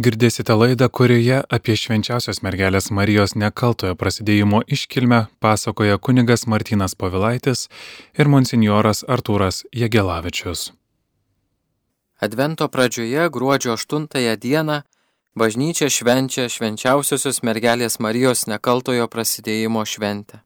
Girdėsite laidą, kurioje apie švenčiausios mergelės Marijos nekaltojo prasidėjimo iškilmę pasakoja kunigas Martinas Pavilaitis ir monsinjoras Artūras Jegelavičius. Advento pradžioje, gruodžio 8 dieną, bažnyčia švenčia švenčiausiosios mergelės Marijos nekaltojo prasidėjimo šventę.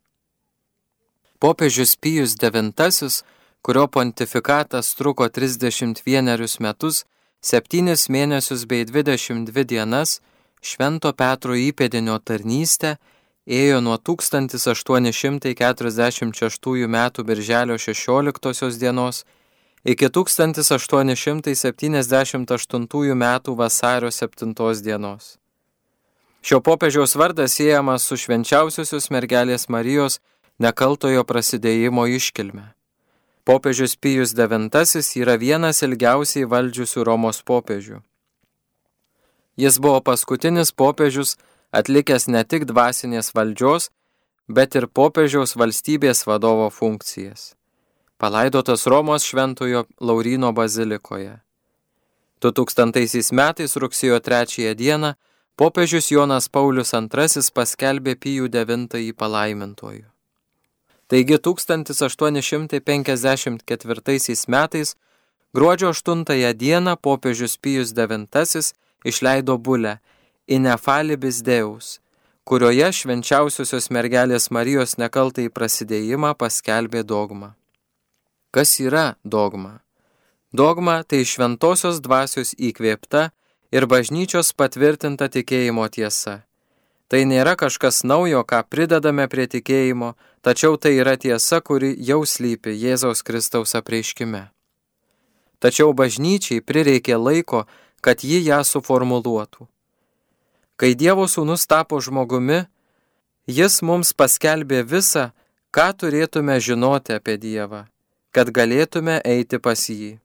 Popiežius Pijus IX, kurio pontifikatas truko 31 metus, septynis mėnesius bei dvidešimt dvi dienas Švento Petro įpėdinio tarnystę ėjo nuo 1846 m. birželio 16 dienos iki 1878 m. vasario 7 dienos. Šio popiežiaus vardas siejamas su švenčiausiosios mergelės Marijos nekaltojo prasidėjimo iškilme. Popiežius Pijus IX yra vienas ilgiausiai valdžiusių Romos popiežių. Jis buvo paskutinis popiežius atlikęs ne tik dvasinės valdžios, bet ir popiežiaus valstybės vadovo funkcijas. Palaidotas Romos šventojo Laurino bazilikoje. 2000 metais rugsėjo 3 dieną popiežius Jonas Paulius II paskelbė Pijų IX palaimintojų. Taigi 1854 metais gruodžio 8 dieną popiežius Pijus IX išleido bulę Inefalibis Deus, kurioje švenčiausiosios mergelės Marijos nekaltai prasidėjimą paskelbė dogma. Kas yra dogma? Dogma tai šventosios dvasios įkvėpta ir bažnyčios patvirtinta tikėjimo tiesa Tai nėra kažkas naujo, ką pridedame prie tikėjimo, tačiau tai yra tiesa, kuri jau slypi Jėzaus Kristaus apreiškime. Tačiau bažnyčiai prireikė laiko, kad ji ją suformuluotų. Kai Dievo sūnus tapo žmogumi, jis mums paskelbė visą, ką turėtume žinoti apie Dievą, kad galėtume eiti pas jį.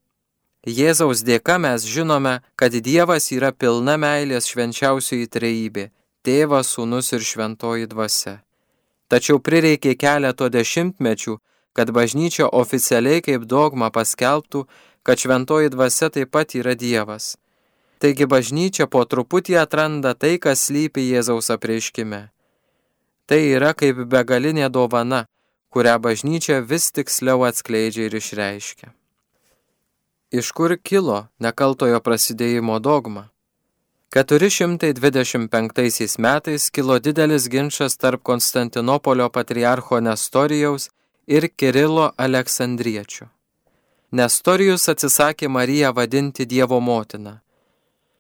Jėzaus dėka mes žinome, kad Dievas yra pilna meilės švenčiausioji trejybė tėvas, sūnus ir šventoji dvasia. Tačiau prireikė keleto dešimtmečių, kad bažnyčia oficialiai kaip dogma paskelbtų, kad šventoji dvasia taip pat yra Dievas. Taigi bažnyčia po truputį atranda tai, kas slypi Jėzaus apreiškime. Tai yra kaip begalinė dovana, kurią bažnyčia vis tiksliau atskleidžia ir išreiškia. Iš kur kilo nekaltojo prasidėjimo dogma? 425 metais kilo didelis ginčas tarp Konstantinopolio patriarcho Nestorijaus ir Kirilo Aleksandriečių. Nestorijus atsisakė Mariją vadinti Dievo motiną.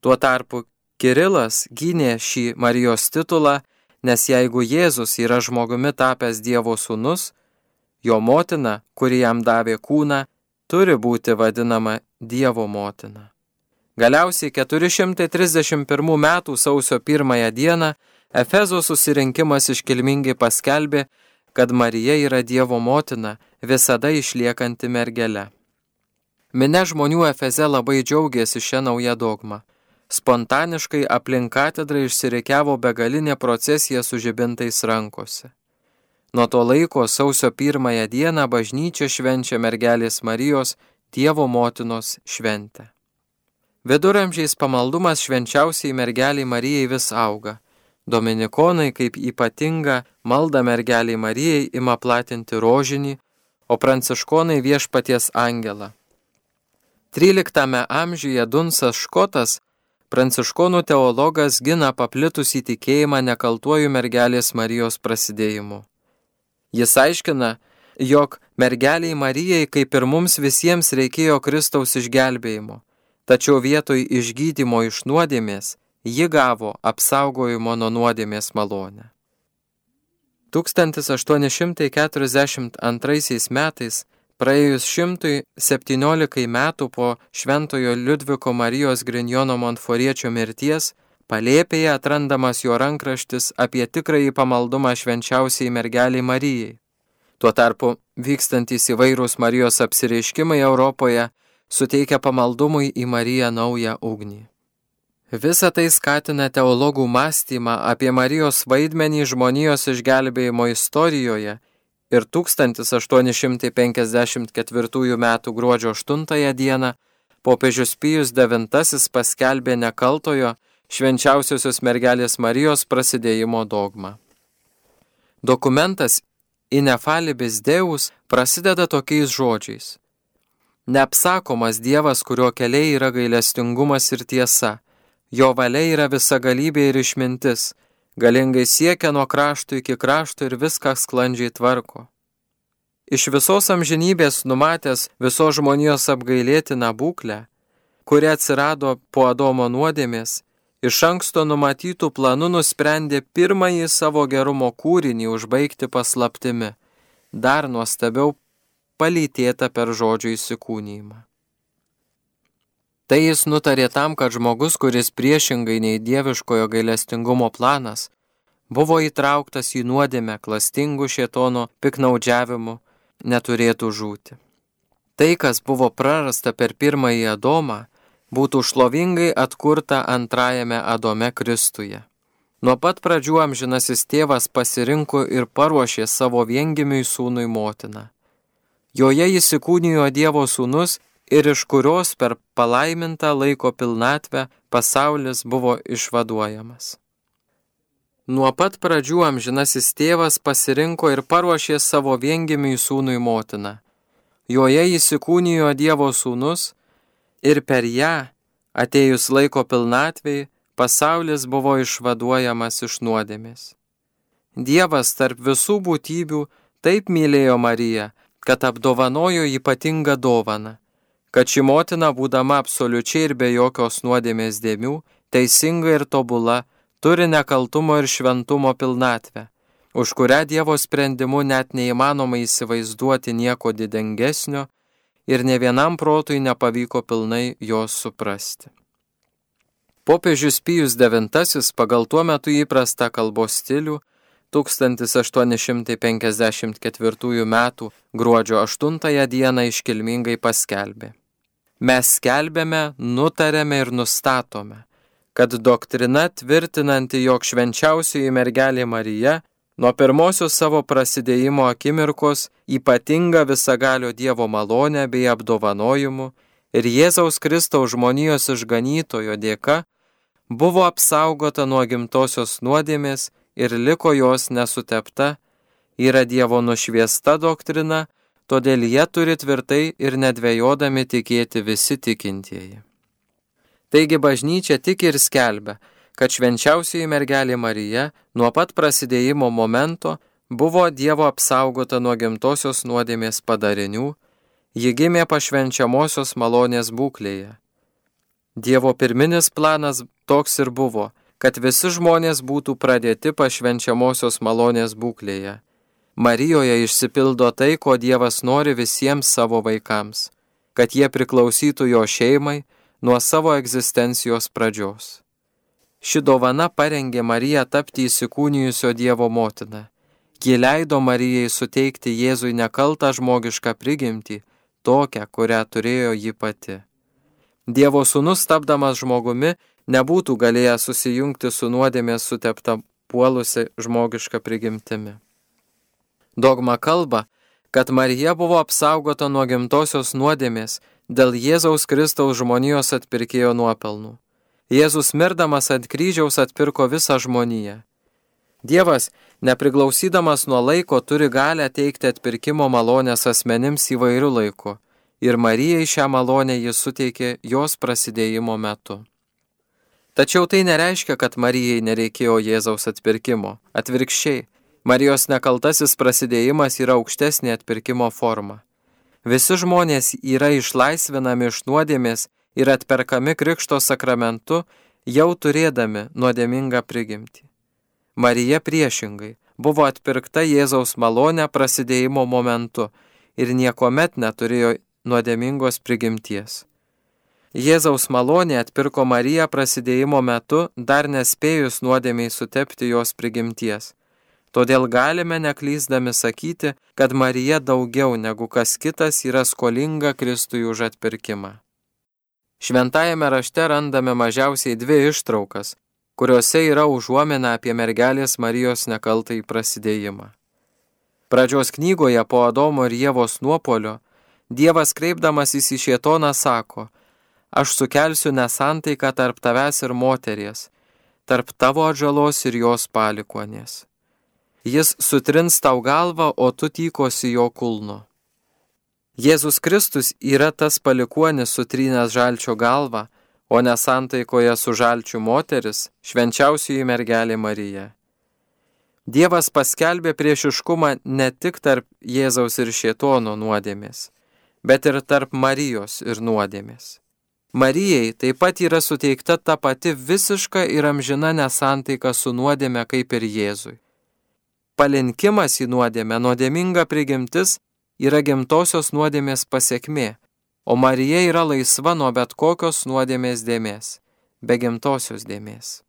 Tuo tarpu Kirilas gynė šį Marijos titulą, nes jeigu Jėzus yra žmogumi tapęs Dievo sūnus, jo motina, kuri jam davė kūną, turi būti vadinama Dievo motina. Galiausiai 431 m. sausio 1 dieną Efezo susirinkimas iškilmingai paskelbė, kad Marija yra Dievo motina, visada išliekanti mergelė. Mine žmonių Efeze labai džiaugiasi šią naują dogmą. Spontaniškai aplink katedrą išsirikiavo begalinė procesija su žibintais rankose. Nuo to laiko sausio pirmąją dieną bažnyčia švenčia mergelės Marijos Dievo motinos šventę. Viduramžiais pamaldumas švenčiausiai mergeliai Marijai vis auga. Dominikonai kaip ypatinga malda mergeliai Marijai ima platinti rožinį, o pranciškonai viešpaties angelą. 13 amžiuje Dunsas Škotas, pranciškonų teologas, gina paplitusį tikėjimą nekaltuoju mergelės Marijos prasidėjimu. Jis aiškina, jog mergeliai Marijai kaip ir mums visiems reikėjo Kristaus išgelbėjimo Tačiau vietoj išgydymo iš nuodėmės ji gavo apsaugojimo nuo nuodėmės malonę. 1842 metais, praėjus 117 metų po Šventojo Liudviko Marijos Grinjono Monforiečio mirties, palėpėje atrandamas jo rankraštis apie tikrąjį pamaldumą švenčiausiai mergeliai Marijai. Tuo tarpu vykstantys įvairūs Marijos apsireiškimai Europoje suteikia pamaldumui į Mariją naują ugnį. Visa tai skatina teologų mąstymą apie Marijos vaidmenį žmonijos išgelbėjimo istorijoje ir 1854 m. gruodžio 8 dieną popiežius Pijus IX paskelbė nekaltojo švenčiausiosios mergelės Marijos prasidėjimo dogmą. Dokumentas Inefalibis Deus prasideda tokiais žodžiais. Neapsakomas Dievas, kurio keliai yra gailestingumas ir tiesa, jo valia yra visagalybė ir išmintis, galingai siekia nuo krašto iki krašto ir viską sklandžiai tvarko. Iš visos amžinybės numatęs visos žmonijos apgailėtiną būklę, kuri atsirado po Adomo nuodėmės, iš anksto numatytų planų nusprendė pirmąjį savo gerumo kūrinį užbaigti paslaptimi, dar nuostabiau palytėta per žodžių įsikūnymą. Tai jis nutarė tam, kad žmogus, kuris priešingai nei dieviškojo gailestingumo planas, buvo įtrauktas į nuodėmę klastingų šietono piknaudžiavimu, neturėtų žūti. Tai, kas buvo prarasta per pirmąjį Adomą, būtų šlovingai atkurta antrajame Adome Kristuje. Nuo pat pradžių amžinasis tėvas pasirinko ir paruošė savo viengimiui sūnui motiną. Joje įsikūnijo Dievo sūnus ir iš kurios per palaimintą laiko pilnatvę pasaulis buvo išvaduojamas. Nuo pat pradžių amžinasis tėvas pasirinko ir paruošė savo viengimiui sūnui motiną. Joje įsikūnijo Dievo sūnus ir per ją, atėjus laiko pilnatvėjai, pasaulis buvo išvaduojamas iš nuodėmės. Dievas tarp visų būtybių taip mylėjo Mariją, kad apdovanojo ypatingą dovaną kad ši motina, būdama absoliučiai ir be jokios nuodėmės dėmių, teisinga ir tobula, turi nekaltumo ir šventumo pilnatvę, už kurią Dievo sprendimu net neįmanoma įsivaizduoti nieko didengesnio ir ne vienam protui nepavyko pilnai jos suprasti. Popiežius Pijus IX pagal tuo metu įprastą kalbos stilių 1854 m. gruodžio 8 dieną iškilmingai paskelbė mes skelbėme, nutarėme ir nustatome, kad doktrina tvirtinanti, jog švenčiausioji mergelė Marija nuo pirmosios savo prasidėjimo akimirkos ypatinga visagalio Dievo malonė bei apdovanojimu ir Jėzaus Kristaus žmonijos išganytojo dėka buvo apsaugota nuo gimtosios nuodėmės ir liko jos nesutepta, yra Dievo nušviesta doktrina, todėl jie turi tvirtai ir nedvėjodami tikėti visi tikintieji. Taigi bažnyčia tik ir skelbia, kad švenčiausioji mergelė Marija nuo pat prasidėjimo momento buvo Dievo apsaugota nuo gimtosios nuodėmės padarinių, ji gimė pašvenčiamosios malonės būklėje. Dievo pirminis planas toks ir buvo, kad visi žmonės būtų pradėti pašvenčiamosios malonės būklėje Marijoje išsipildo tai, ko Dievas nori visiems savo vaikams, kad jie priklausytų jo šeimai nuo savo egzistencijos pradžios. Ši dovana parengė Mariją tapti įsikūnijusio Dievo motiną. Ji leido Marijai suteikti Jėzui nekaltą žmogišką prigimtį, tokią, kurią turėjo ji pati. Dievo sūnus tapdamas žmogumi nebūtų galėjęs susijungti su nuodėmės sutepta puolusi žmogiška prigimtimi. Dogma kalba, kad Marija buvo apsaugota nuo gimtosios nuodėmės dėl Jėzaus Kristaus žmonijos atpirkėjo nuopelnų. Jėzus mirdamas ant kryžiaus atpirko visą žmoniją. Dievas, nepriklausydamas nuo laiko, turi galę teikti atpirkimo malonės asmenims įvairių laikų ir Marijai šią malonę jis suteikė jos prasidėjimo metu. Tačiau tai nereiškia, kad Marijai nereikėjo Jėzaus atpirkimo. Atvirkščiai, Marijos nekaltasis prasidėjimas yra aukštesnė atpirkimo forma. Visi žmonės yra išlaisvinami iš nuodėmės ir atperkami Krikšto sakramentu, jau turėdami nuodėmingą prigimtį. Marija priešingai buvo atpirkta Jėzaus malonę prasidėjimo momentu ir niekuomet neturėjo nuodėmingos prigimties. Jėzaus malonė atpirko Mariją prasidėjimo metu, dar nespėjus nuodėmiai sutepti jos prigimties. Todėl galime neklysdami sakyti, kad Marija daugiau negu kas kitas yra skolinga Kristui už atpirkimą. Šventajame rašte randame mažiausiai dvi ištraukas, kuriuose yra užuomina apie mergelės Marijos nekaltai prasidėjimą. Pradžios knygoje po Adomo ir Jėvos nuopolio Dievas kreipdamas į šietoną sako, aš sukelsiu nesantaiką tarp tavęs ir moteries tarp tavo atžalos ir jos palikuonės. Jis sutrins tau galvą, o tu tykosi jo kulno. Jėzus Kristus yra tas palikuonis sutrynęs žalčio galvą, o nesantaikoje su žalčiu moteris, švenčiausioji mergelė Marija. Dievas paskelbė priešiškumą ne tik tarp Jėzaus ir Šietono nuodėmės, bet ir tarp Marijos ir nuodėmės. Marijai taip pat yra suteikta ta pati visiška ir amžina nesantaika su nuodėme kaip ir Jėzui. Palinkimas į nuodėmę, nuodėminga prigimtis yra gimtosios nuodėmės pasiekmė, o Marija yra laisva nuo bet kokios nuodėmės dėmės, be gimtosios dėmės.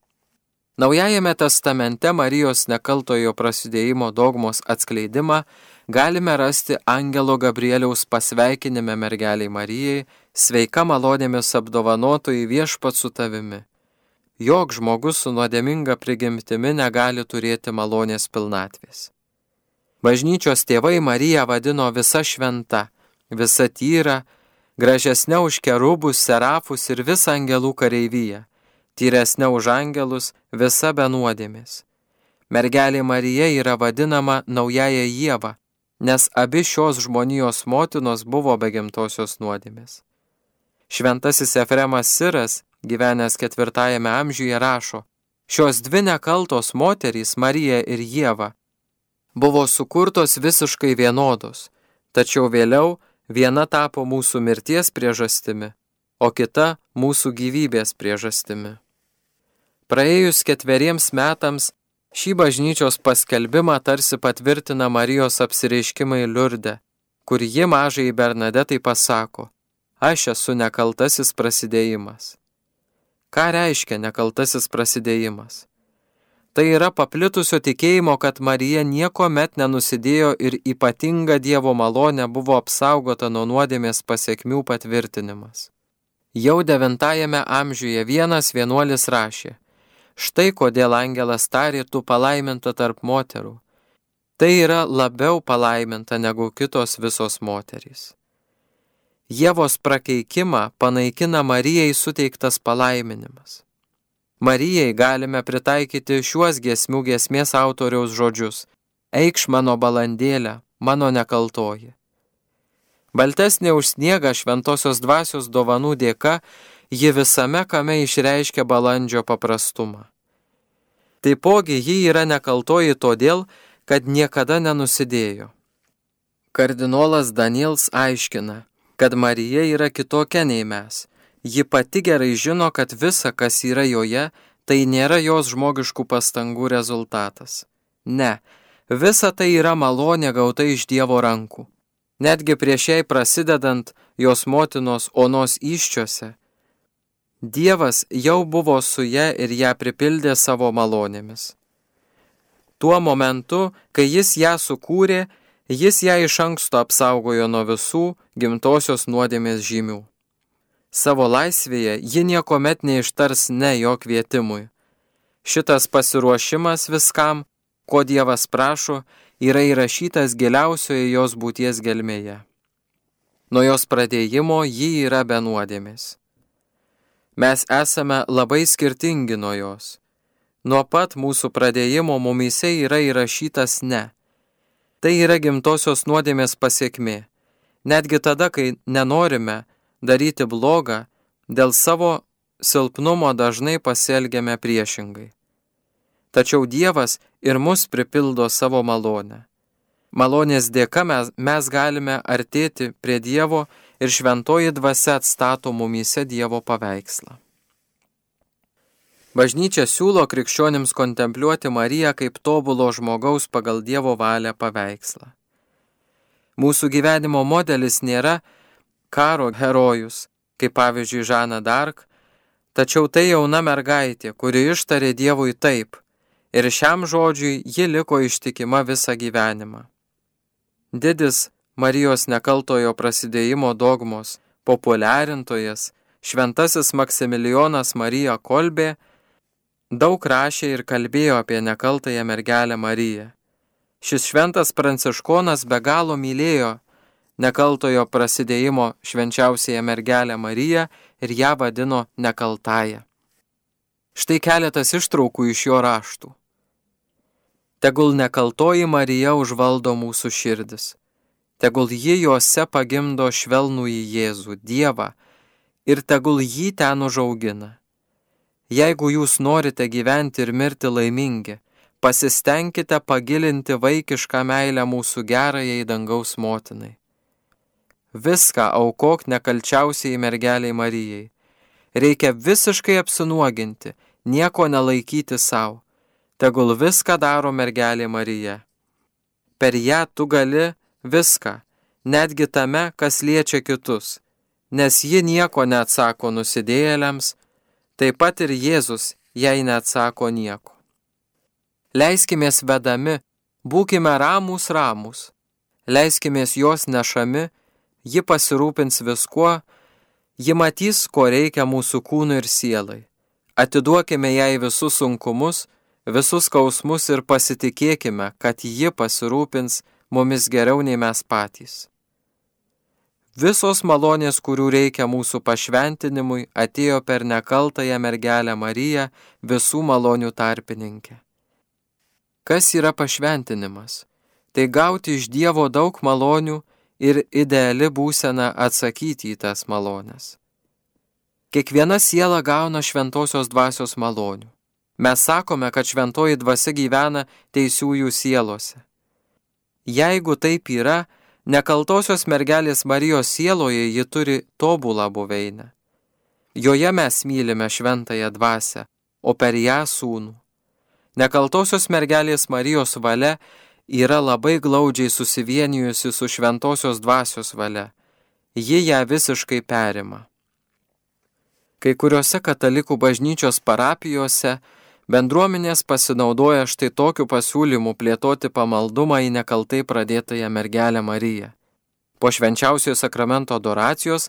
Naujajame testamente Marijos nekaltojo prasidėjimo dogmos atskleidimą galime rasti Angelo Gabrieliaus pasveikinime mergeliai Marijai, sveika malonėmis apdovanotojai viešpat su tavimi. Jok žmogus su nuodėminga prigimtimi negali turėti malonės pilnatvės. Bažnyčios tėvai Mariją vadino visa šventa, visa tyra, gražesnė už kerubus, serafus ir visą angelų kareivyje tyresnė už angelus, visa be nuodėmės. Mergelė Marija yra vadinama naujaja Jėva, nes abi šios žmonijos motinos buvo be gimtosios nuodėmės. Šventasis Efremas Siras, gyvenęs ketvirtajame amžiuje, rašo, šios dvi nekaltos moterys, Marija ir Jėva, buvo sukurtos visiškai vienodos, tačiau vėliau viena tapo mūsų mirties priežastimi, o kita mūsų gyvybės priežastimi. Praėjus ketveriems metams šį bažnyčios paskelbimą tarsi patvirtina Marijos apsireiškimai Liurde, kur ji mažai Bernadetai pasako, aš esu nekaltasis prasidėjimas. Ką reiškia nekaltasis prasidėjimas? Tai yra paplitusio tikėjimo, kad Marija nieko met nenusidėjo ir ypatinga Dievo malonė buvo apsaugota nuo nuodėmės pasiekmių patvirtinimas. Jau devintajame amžiuje vienas vienuolis rašė, štai kodėl angelas tarė tu palaiminta tarp moterų. Tai yra labiau palaiminta negu kitos visos moterys. Jėvos prakeikimą panaikina Marijai suteiktas palaiminimas. Marijai galime pritaikyti šiuos giesmių giesmės autoriaus žodžius - eikš mano balandėlę, mano nekaltoji. Baltesnė už sniegą šventosios dvasios dovanų dėka, ji visame kame išreiškia balandžio paprastumą. Taipogi ji yra nekaltoji todėl, kad niekada nenusidėjo. Kardinolas Daniels aiškina, kad Marija yra kitokia nei mes. Ji pati gerai žino, kad visa, kas yra joje, tai nėra jos žmogiškų pastangų rezultatas. Ne, visa tai yra malonė gauta iš Dievo rankų. Netgi prieš jai prasidedant jos motinos onos iščiose, Dievas jau buvo su ją ir ją pripildė savo malonėmis. Tuo momentu, kai jis ją sukūrė, jis ją iš anksto apsaugojo nuo visų gimtosios nuodėmės žymių. Savo laisvėje ji niekuomet neištars ne jo kvietimui. Šitas pasiruošimas viskam, ko Dievas prašo, yra įrašytas giliausioje jos būties gelmėje. Nuo jos pradėjimo ji yra be nuodėmės. Mes esame labai skirtingi nuo jos. Nuo pat mūsų pradėjimo mumise yra įrašytas ne. Tai yra gimtosios nuodėmės pasiekmė. Netgi tada, kai nenorime daryti blogą, dėl savo silpnumo dažnai pasielgiame priešingai tačiau Dievas ir mus pripildo savo malonę. Malonės dėka mes, mes galime artėti prie Dievo ir šventoji dvasia atstato mumyse Dievo paveikslą. Bažnyčia siūlo krikščionims kontempliuoti Mariją kaip tobulo žmogaus pagal Dievo valią paveikslą. Mūsų gyvenimo modelis nėra karo herojus, kaip pavyzdžiui Žana Dark, tačiau tai jauna mergaitė, kuri ištarė Dievui taip – ir šiam žodžiui ji liko ištikima visą gyvenimą. Didis Marijos nekaltojo prasidėjimo dogmos populiarintojas, šventasis Maksimilijonas Marija Kolbė, daug rašė ir kalbėjo apie nekaltąją mergelę Mariją. Šis šventas pranciškonas be galo mylėjo nekaltojo prasidėjimo švenčiausiąją mergelę Mariją ir ją vadino nekaltąją. Štai keletas ištraukų iš jo raštų. Tegul nekaltoji Marija užvaldo mūsų širdis. Tegul ji juose pagimdo švelnų į Jėzų, Dievą, ir tegul jį ten užaugina. Jeigu jūs norite gyventi ir mirti laimingi, pasistengkite pagilinti vaikišką meilę mūsų gerajai dangaus motinai. Viską aukok nekalčiausiai mergeliai Marijai. Reikia visiškai apsinuoginti, nieko nelaikyti savo. Tegul viską daro mergelė Marija. Per ją tu gali viską, netgi tame, kas liečia kitus, nes ji nieko neatsako nusidėjėliams, taip pat ir Jėzus jai neatsako nieko. Leiskimės vedami, būkime ramus ramus, leiskimės jos nešami, ji pasirūpins viskuo, ji matys, ko reikia mūsų kūnui ir sielai. Atiduokime jai visus sunkumus, visus skausmus ir pasitikėkime, kad ji pasirūpins mumis geriau nei mes patys. Visos malonės, kurių reikia mūsų pašventinimui, atėjo per nekaltąją mergelę Mariją, visų malonių tarpininkę. Kas yra pašventinimas? Tai gauti iš Dievo daug malonių ir ideali būsena atsakyti į tas malonės. Kiekviena siela gauna šventosios dvasios malonių. Mes sakome, kad šventoji dvasia gyvena teisiųjų sielose. Jeigu taip yra, nekaltosios mergelės Marijos sieloje ji turi tobulą buveinę. Joje mes mylime šventąją dvasę, o per ją sūnų. Nekaltosios mergelės Marijos valia yra labai glaudžiai susivienijusi su šventosios dvasios valia. Ji ją visiškai perima. Kai kuriuose katalikų bažnyčios parapijose bendruomenės pasinaudoja štai tokiu pasiūlymu plėtoti pamaldumą į nekaltai pradėtąją mergelę Mariją. Po švenčiausiojo sakramento adoracijos,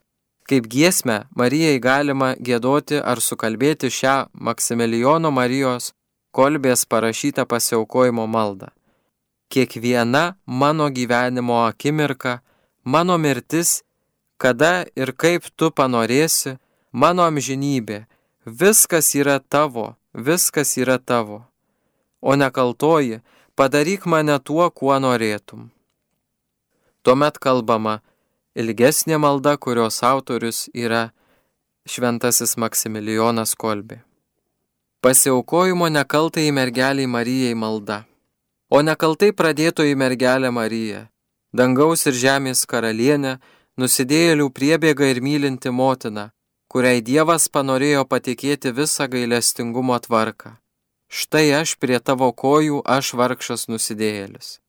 kaip giesmę, Marijai galima gėdoti ar sukalbėti šią Maksimilijono Marijos kolbės parašytą pasiaukojimo maldą. Kiekviena mano gyvenimo akimirka, mano mirtis, kada ir kaip tu panorėsi, mano amžinybė, viskas yra tavo, viskas yra tavo. O nekaltoji, padaryk mane tuo, kuo norėtum. Tuomet kalbama ilgesnė malda, kurios autorius yra šventasis Maksimilijonas Kolbė. Pasiaukojimo nekaltai mergeliai Marijai malda. O nekaltai pradėtoji mergelė Marija, dangaus ir žemės karalienė, nusidėjėlių priebėga ir mylinti motina, kuriai Dievas panorėjo patikėti visą gailestingumo tvarką. Štai aš prie tavo kojų, aš vargšas nusidėjėlis.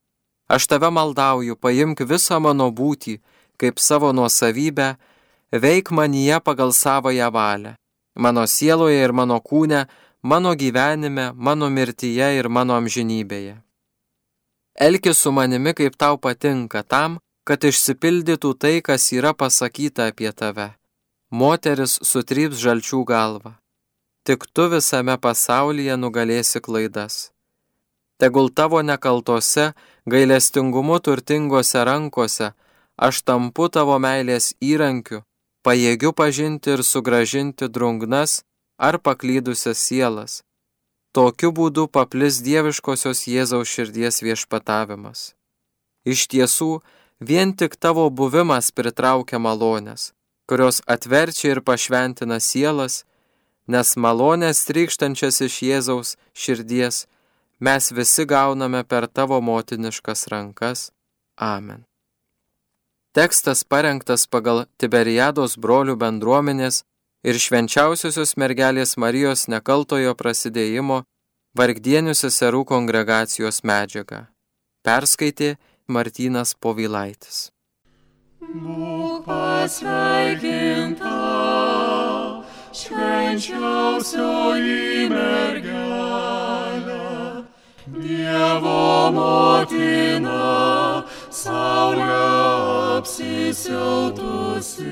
Aš tave maldauju, paimk visą mano būtį, kaip savo nuosavybę, veik manyje pagal savoją valią. Mano sieloje ir mano kūne mano gyvenime, mano mirtyje ir mano amžinybėje. Elkis su manimi, kaip tau patinka, tam, kad išsipildytų tai, kas yra pasakyta apie tave. Moteris sutryps žalčių galvą. Tik tu visame pasaulyje nugalėsi klaidas. Tegul tavo nekaltose, gailestingumu turtingose rankose aš tampu tavo meilės įrankiu, pajėgiu pažinti ir sugražinti drungnas ar paklydusias sielas. Tokiu būdu paplis dieviškosios Jėzaus širdies viešpatavimas. Iš tiesų, vien tik tavo buvimas pritraukia malonės, kurios atverčia ir pašventina sielas, nes malonės trykštančias iš Jėzaus širdies mes visi gauname per tavo motiniškas rankas. Amen. Tekstas parengtas pagal Tiberiados brolių bendruomenės ir švenčiausiosios mergelės Marijos nekaltojo prasidėjimo vargdienių seserų kongregacijos medžiagą. Perskaitė Martynas Povilaitis. Būk pasveikinta, švenčiausioji mergelė, Dievo motina, saulė apsisiautusi.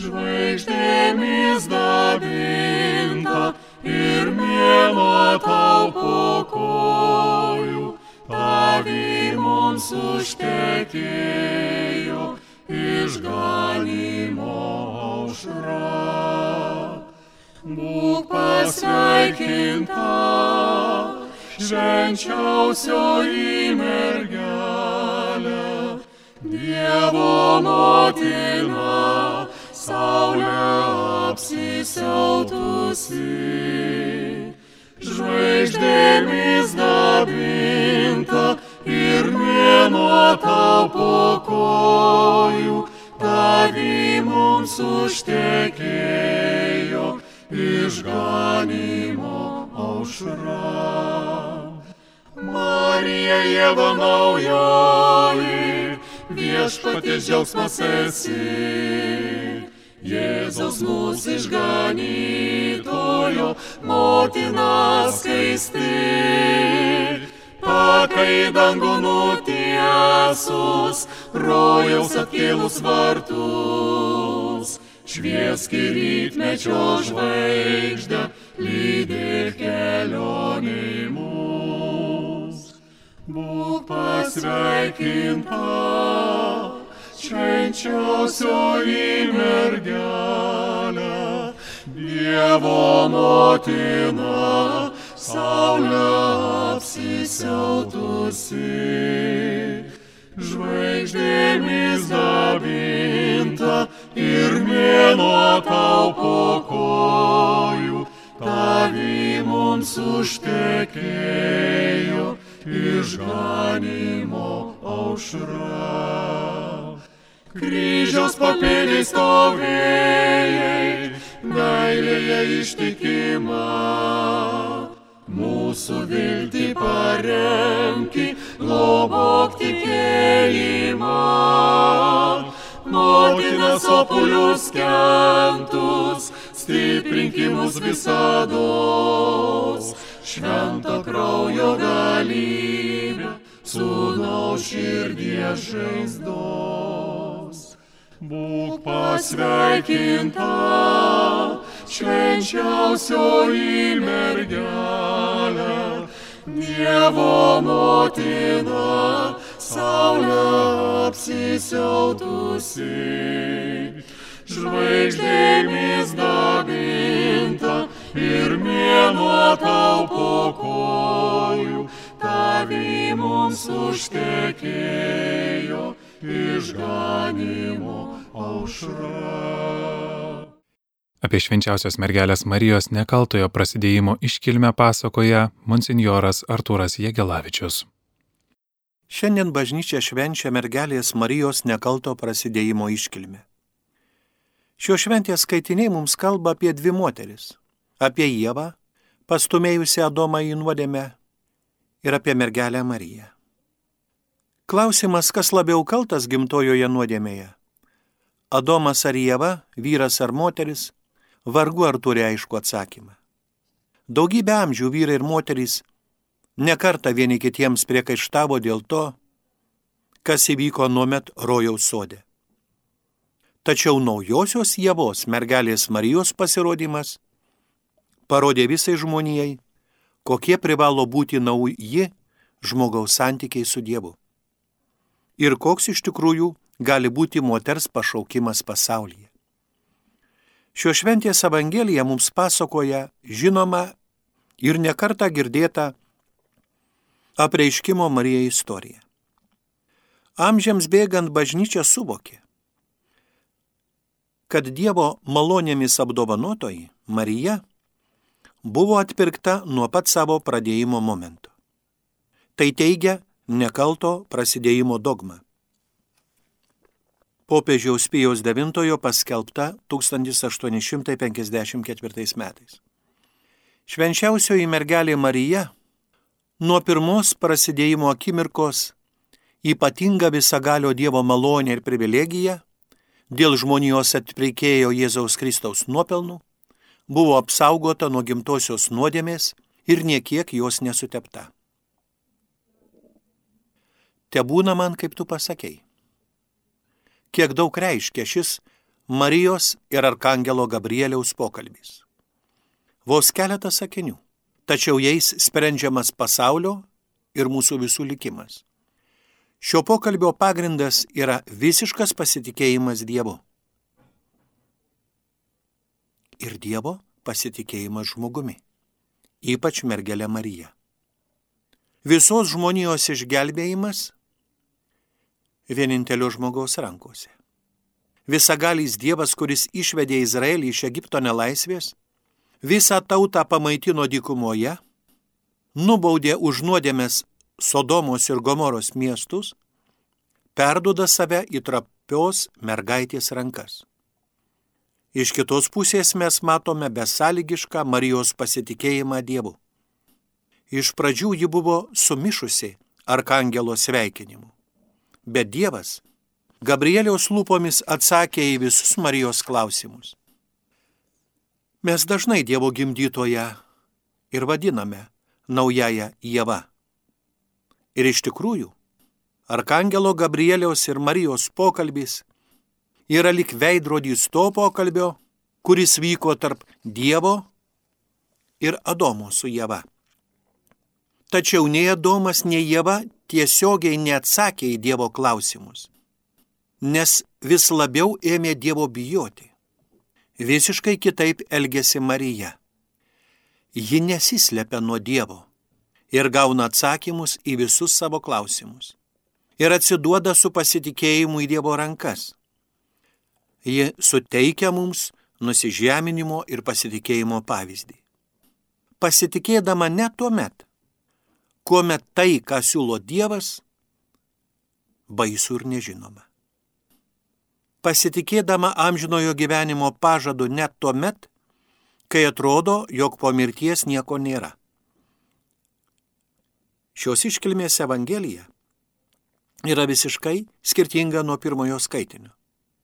Žvaigždėmis dabinta ir mėnuo tau po kojų, tavį mums užtekėjo išganimo aušra. Būk pasveikinta, švenčiausioji mergelė, Dievo motina, saulė apsisiautusi, žvaigždėmis dabinta ir mėnuo tau po kojų, tavi mums užtekėjo išganimo aušra. Marija Jėva naujoji, viešpatės džiaugsmas esi. Jėzaus mūsų išganytojo, motina skaisti. Pakai dangų nutiesus, rojaus atkėlus vartus. Šviesk į rytmečio žvaigždę, lydėk kelionį mus. Būk pasveikinta, švenčiausioji mergelė, Dievo motina, saulė apsisiautusi. Žvaigždėmis dabinta ir mėnuo tau po kojų, tavi mums užtekėjo išganimo aušra. Kryžiaus papėdės stovėjai, meilėje ištikima. Mūsų viltį paremki, globok tikėjimą. Motina sopulius kentus, stiprinkimus visados. Švento kraujo galybė, sūnaus širdies žaizdos. Būk pasveikinta, švenčiausioji mergelė, Dievo motina, saulė apsisiautusi, žvaigždėmis dabinta ir mėnuo tau po kojų, tavi mums užtekėjo išganimo aušra. Apie švenčiausios mergelės Marijos nekaltojo prasidėjimo iškilmę pasakoja monsinjoras Artūras Jėgelavičius. Šiandien bažnyčia švenčia mergelės Marijos nekalto prasidėjimo iškilmę. Šio šventės skaitiniai mums kalba apie dvi moteris - apie Jėvą, pastumėjusią Adomą į nuodėmę, ir apie mergelę Mariją. Klausimas, kas labiau kaltas gimtojoje nuodėmėje - Adomas ar Jėva, vyras ar moteris, vargu ar turi aišku atsakymą. Daugybę amžių vyrai ir moterys nekarta vieni kitiems priekaištavo dėl to, kas įvyko nuomet rojaus sode. Tačiau naujosios Jėvos mergelės Marijos pasirodymas parodė visai žmonijai, kokie privalo būti nauji žmogaus santykiai su Dievu. Ir koks iš tikrųjų gali būti moters pašaukimas pasaulyje. Šio šventės Evangelija mums pasakoja žinoma ir nekarta girdėta apreiškimo Marijai istorija. Amžiams bėgant bažnyčia suvokė, kad Dievo malonėmis apdovanotoji Marija buvo atpirkta nuo pat savo pradėjimo momento. Tai teigia nekalto prasidėjimo dogma. Popiežiaus Pijaus IX paskelbta 1854 metais. Švenčiausioji mergelė Marija nuo pirmos prasidėjimo akimirkos ypatinga visagalio Dievo malonė ir privilegija dėl žmonijos atpreikėjo Jėzaus Kristaus nuopelnų buvo apsaugota nuo gimtosios nuodėmės ir niekiek jos nesutepta. Te būna man, kaip tu pasakėjai. Kiek daug reiškia šis Marijos ir Arkangelo Gabrieliaus pokalbis. Vos keletas sakinių, tačiau jais sprendžiamas pasaulio ir mūsų visų likimas. Šio pokalbio pagrindas yra visiškas pasitikėjimas Dievu. Ir Dievo pasitikėjimas žmogumi, ypač mergelė Marija. Visos žmonijos išgelbėjimas vienintelio žmogaus rankose. Visagalys Dievas, kuris išvedė Izraelį iš Egipto nelaisvės, visą tautą pamaitino dykumoje, nubaudė už nuodėmės Sodomos ir Gomoros miestus, perduoda save į trapios mergaitės rankas. Iš kitos pusės mes matome besąlygišką Marijos pasitikėjimą Dievu. Iš pradžių ji buvo sumišusi arkangelo sveikinimu. Bet Dievas Gabrieliaus lūpomis atsakė į visus Marijos klausimus. Mes dažnai Dievo gimdytoje ir vadiname naująją Jėvą. Ir iš tikrųjų, Arkangelo Gabrieliaus ir Marijos pokalbis yra lik veidrodys to pokalbio, kuris vyko tarp Dievo ir Adomo su Jėva. Tačiau nei Adomas, nei Jėva tiesiogiai neatsakė į Dievo klausimus, nes vis labiau ėmė Dievo bijoti. Visiškai kitaip elgėsi Marija. Ji nesislepia nuo Dievo ir gauna atsakymus į visus savo klausimus. Ir atsiduoda su pasitikėjimu į Dievo rankas ji suteikia mums nusižeminimo ir pasitikėjimo pavyzdį. Pasitikėdama ne tuo met, kuomet tai, ką siūlo Dievas, baisu ir nežinoma. Pasitikėdama amžinojo gyvenimo pažadu net tuo met, kai atrodo, jog po mirties nieko nėra. Šios iškilmės Evangelija yra visiškai skirtinga nuo pirmojo skaitinio.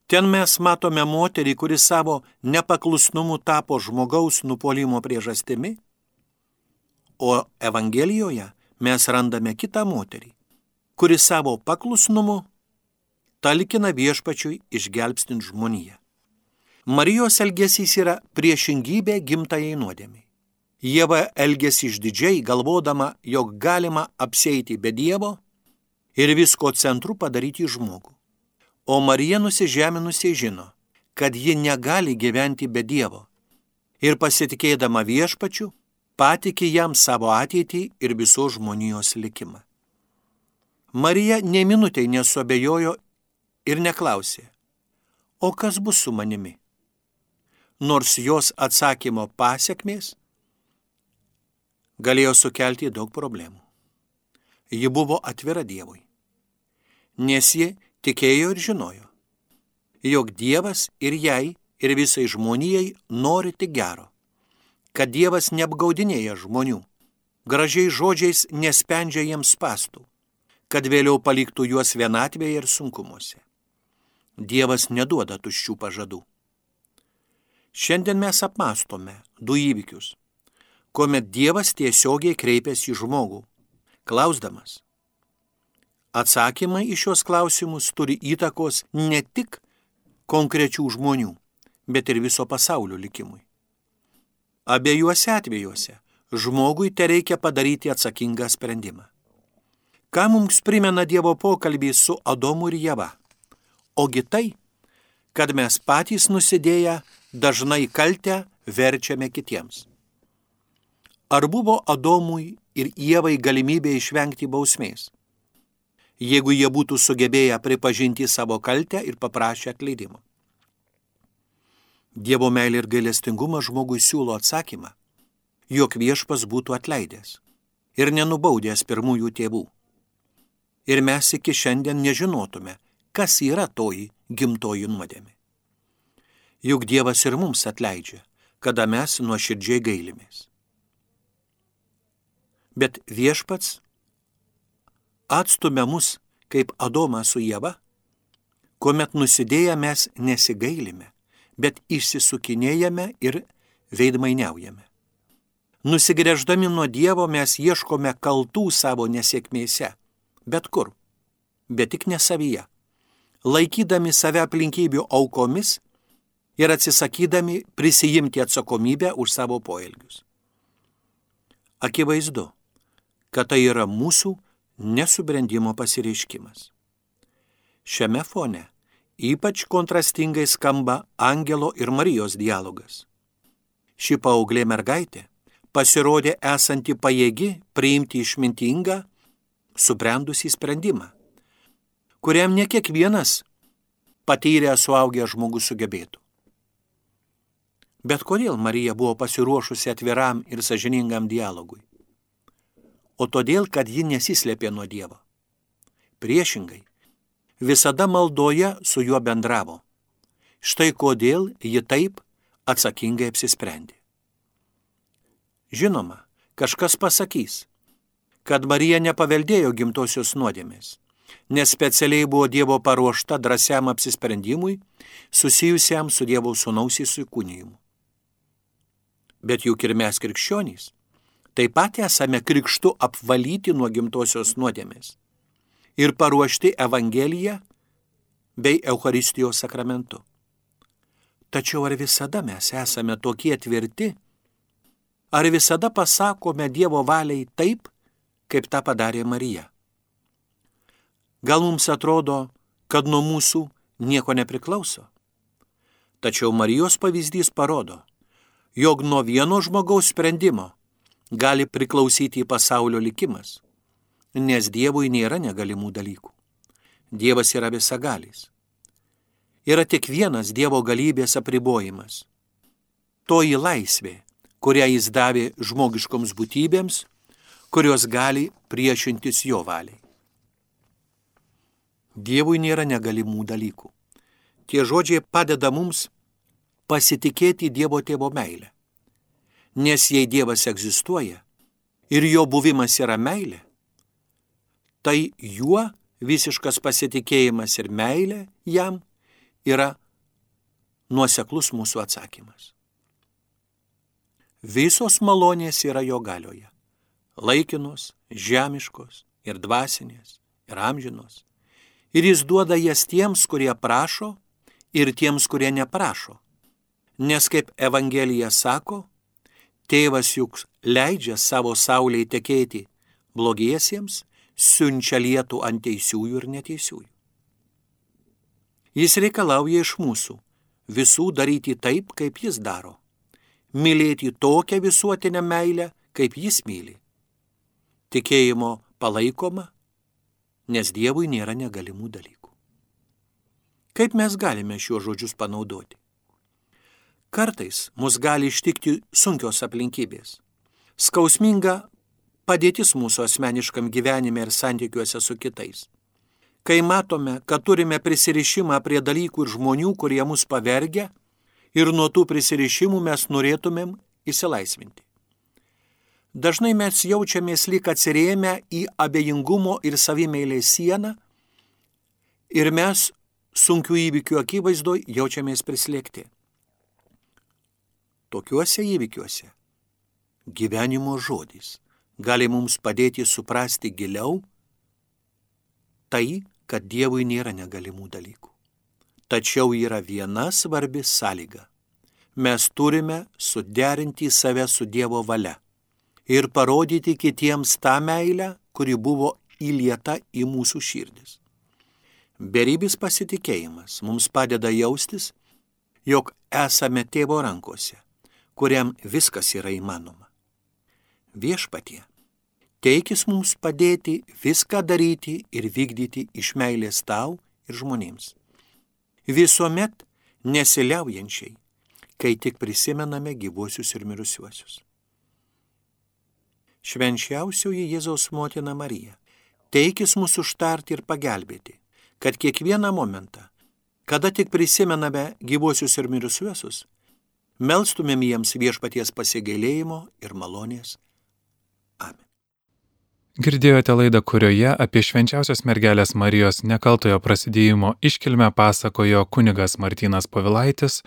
Ten mes matome moterį, kuri savo nepaklusnumu tapo žmogaus nupolimo priežastimi, o Evangelijoje mes randame kitą moterį, kuri savo paklusnumu talkina viešpačiui išgelbstint žmoniją. Marijos elgesys yra priešingybė gimtajai nuodėmiai. Jėva elgesi išdidžiai, galvodama, jog galima apseiti be Dievo ir visko centru padaryti žmogų. O Marija nusižeminusiai žino, kad ji negali gyventi be Dievo. Ir pasitikėdama viešpačiu, patikė jam savo ateitį ir visos žmonijos likimą. Marija neminutėj nesuabejojo ir neklausė, o kas bus su manimi? Nors jos atsakymo pasiekmės galėjo sukelti daug problemų. Ji buvo atvira Dievui, nes ji tikėjo ir žinojo, jog Dievas ir jai, ir visai žmonijai nori tik gero, kad Dievas neapgaudinėja žmonių, gražiai žodžiais nespendžia jiems pastų, kad vėliau paliktų juos vienatvėje ir sunkumuose. Dievas neduoda tuščių pažadų. Šiandien mes apmastome du įvykius, kuomet Dievas tiesiogiai kreipiasi į žmogų, klausdamas, Atsakymai į šios klausimus turi įtakos ne tik konkrečių žmonių, bet ir viso pasaulio likimui. Abiejuose atvejuose žmogui te reikia padaryti atsakingą sprendimą. Ką mums primena Dievo pokalbį su Adomu ir Jėva? Ogi tai, kad mes patys nusidėję dažnai kaltę verčiame kitiems. Ar buvo Adomui ir Jėvai galimybė išvengti bausmės? jeigu jie būtų sugebėję pripažinti savo kaltę ir paprašę atleidimo. Dievo meilė ir gailestingumas žmogui siūlo atsakymą, jog viešpas būtų atleidęs ir nenubaudęs pirmųjų tėvų. Ir mes iki šiandien nežinotume, kas yra toji gimtoji nuodėmė. Juk Dievas ir mums atleidžia, kada mes nuoširdžiai gailimės. Bet viešpats atstumia mus kaip Adomą su Jėva, kuomet nusidėję mes nesigailime, bet išsisukinėjame ir veidmainiaujame. Nusigrėždami nuo Dievo mes ieškome kaltų savo nesėkmėse, bet kur, bet tik ne savyje, laikydami save aplinkybių aukomis ir atsisakydami prisijimti atsakomybę už savo poelgius. Akivaizdu, kad tai yra mūsų nesubrendimo pasireiškimas. Šiame fone ypač kontrastingai skamba Angelo ir Marijos dialogas. ši paauglė mergaitė pasirodė esanti pajėgi priimti išmintingą, subrendusį sprendimą, kuriam ne kiekvienas patyrę suaugę žmogus sugebėtų. Bet kodėl Marija buvo pasiruošusi atviram ir sažiningam dialogui? O todėl, kad ji nesislėpė nuo Dievo. Priešingai, visada maldoje su juo bendravo. Štai kodėl ji taip atsakingai apsisprendė. Žinoma, kažkas pasakys, kad Marija nepaveldėjo gimtosios nuodėmės, nes specialiai buvo Dievo paruošta drąsiam apsisprendimui, susijusiam su Dievo sūnaus įsikūnijimu. Bet juk ir mes krikščionys taip pat esame krikštu apvalyti nuo gimtosios nuodėmės ir paruošti Evangeliją bei Eucharistijos sakramentu. Tačiau ar visada mes esame tokie tvirti? Ar visada pasakome Dievo valiai taip, kaip tą padarė Marija? Gal mums atrodo, kad nuo mūsų nieko nepriklauso? Tačiau Marijos pavyzdys parodo, jog nuo vieno žmogaus sprendimo gali priklausyti pasaulio likimas, nes Dievui nėra negalimų dalykų. Dievas yra visagalis. Yra tik vienas Dievo galybės apribojimas. Toji laisvė, kurią jis davė žmogiškoms būtybėms, kurios gali priešintis jo valiai. Dievui nėra negalimų dalykų. Tie žodžiai padeda mums pasitikėti Dievo tėvo meilę. Nes jei Dievas egzistuoja ir jo buvimas yra meilė, tai juo visiškas pasitikėjimas ir meilė jam yra nuoseklus mūsų atsakymas. Visos malonės yra jo galioje - laikinos, žemiškos ir dvasinės ir amžinos. Ir jis duoda jas tiems, kurie prašo ir tiems, kurie neprašo. Nes kaip Evangelija sako, tėvas juk leidžia savo sauliai tekėti blogiesiems, siunčia lietų ant teisiųjų ir neteisiųjų. Jis reikalauja iš mūsų visų daryti taip, kaip jis daro. Mylėti tokią visuotinę meilę, kaip jis myli. Tikėjimo palaikoma, nes Dievui nėra negalimų dalykų. Kaip mes galime šiuos žodžius panaudoti? Kartais mus gali ištikti sunkios aplinkybės. Skausminga padėtis mūsų asmeniškam gyvenime ir santykiuose su kitais. Kai matome, kad turime prisirišimą prie dalykų ir žmonių, kurie mus pavergia, ir nuo tų prisirišimų mes norėtumėm įsilaisvinti. Dažnai mes jaučiamės lyg atsirėmę į abejingumo ir savimėlės sieną ir mes sunkių įvykių akivaizdoj jaučiamės prislėgti. Tokiuose įvykiuose gyvenimo žodis gali mums padėti suprasti giliau tai, kad Dievui nėra negalimų dalykų. Tačiau yra viena svarbi sąlyga. Mes turime suderinti save su Dievo valia ir parodyti kitiems tą meilę, kuri buvo įlieta į mūsų širdis. Beribis pasitikėjimas mums padeda jaustis, jog esame tėvo rankose kuriam viskas yra įmanoma. Viešpatie, teikis mums padėti viską daryti ir vykdyti iš meilės tau ir žmonėms. Visuomet nesiliaujančiai, kai tik prisimename gyvuosius ir mirusiuosius. Švenčiausioji Jėzaus motina Marija, teikis mūsų užtarti ir pagelbėti, kad kiekvieną momentą, kada tik prisimename gyvuosius ir mirusiuosius, melstumėm jiems viešpaties pasigailėjimo ir malonės. Girdėjote laidą, kurioje apie švenčiausios mergelės Marijos nekaltojo prasidėjimo iškilmę pasakojo kunigas Martinas Povilaitis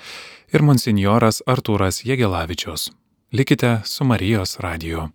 ir monsinjoras Artūras Jėgelavičius. Likite su Marijos radiju.